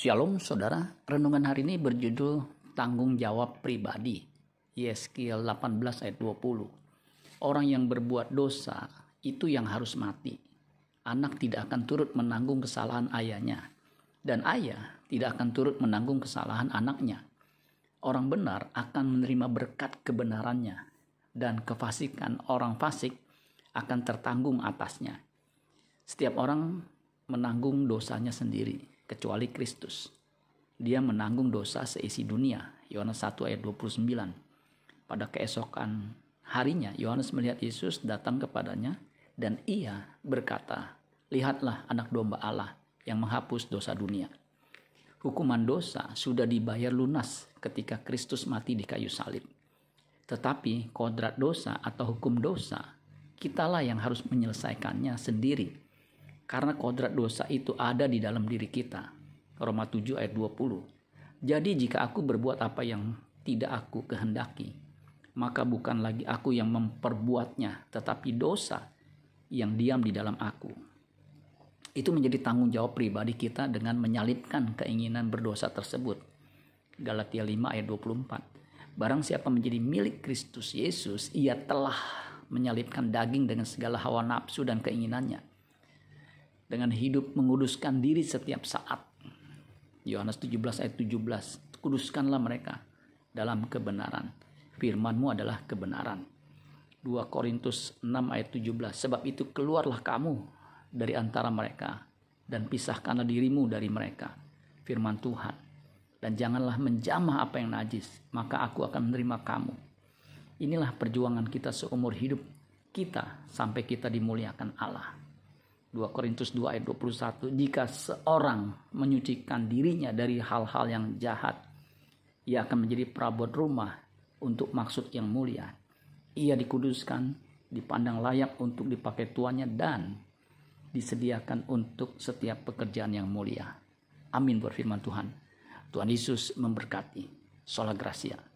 Shalom saudara, renungan hari ini berjudul tanggung jawab pribadi. Yeskiel 18 ayat 20. Orang yang berbuat dosa itu yang harus mati. Anak tidak akan turut menanggung kesalahan ayahnya dan ayah tidak akan turut menanggung kesalahan anaknya. Orang benar akan menerima berkat kebenarannya dan kefasikan orang fasik akan tertanggung atasnya. Setiap orang menanggung dosanya sendiri kecuali Kristus. Dia menanggung dosa seisi dunia. Yohanes 1 ayat 29. Pada keesokan harinya Yohanes melihat Yesus datang kepadanya dan ia berkata, "Lihatlah anak domba Allah yang menghapus dosa dunia." Hukuman dosa sudah dibayar lunas ketika Kristus mati di kayu salib. Tetapi kodrat dosa atau hukum dosa, kitalah yang harus menyelesaikannya sendiri karena kodrat dosa itu ada di dalam diri kita. Roma 7 ayat 20. Jadi jika aku berbuat apa yang tidak aku kehendaki, maka bukan lagi aku yang memperbuatnya, tetapi dosa yang diam di dalam aku. Itu menjadi tanggung jawab pribadi kita dengan menyalipkan keinginan berdosa tersebut. Galatia 5 ayat 24. Barang siapa menjadi milik Kristus Yesus, ia telah menyalipkan daging dengan segala hawa nafsu dan keinginannya dengan hidup menguduskan diri setiap saat. Yohanes 17 ayat 17. Kuduskanlah mereka dalam kebenaran. Firmanmu adalah kebenaran. 2 Korintus 6 ayat 17. Sebab itu keluarlah kamu dari antara mereka dan pisahkanlah dirimu dari mereka. Firman Tuhan. Dan janganlah menjamah apa yang najis, maka aku akan menerima kamu. Inilah perjuangan kita seumur hidup kita sampai kita dimuliakan Allah. 2 Korintus 2 ayat 21 jika seorang menyucikan dirinya dari hal-hal yang jahat ia akan menjadi perabot rumah untuk maksud yang mulia. Ia dikuduskan dipandang layak untuk dipakai tuannya dan disediakan untuk setiap pekerjaan yang mulia. Amin berfirman Tuhan. Tuhan Yesus memberkati. Sola Gracia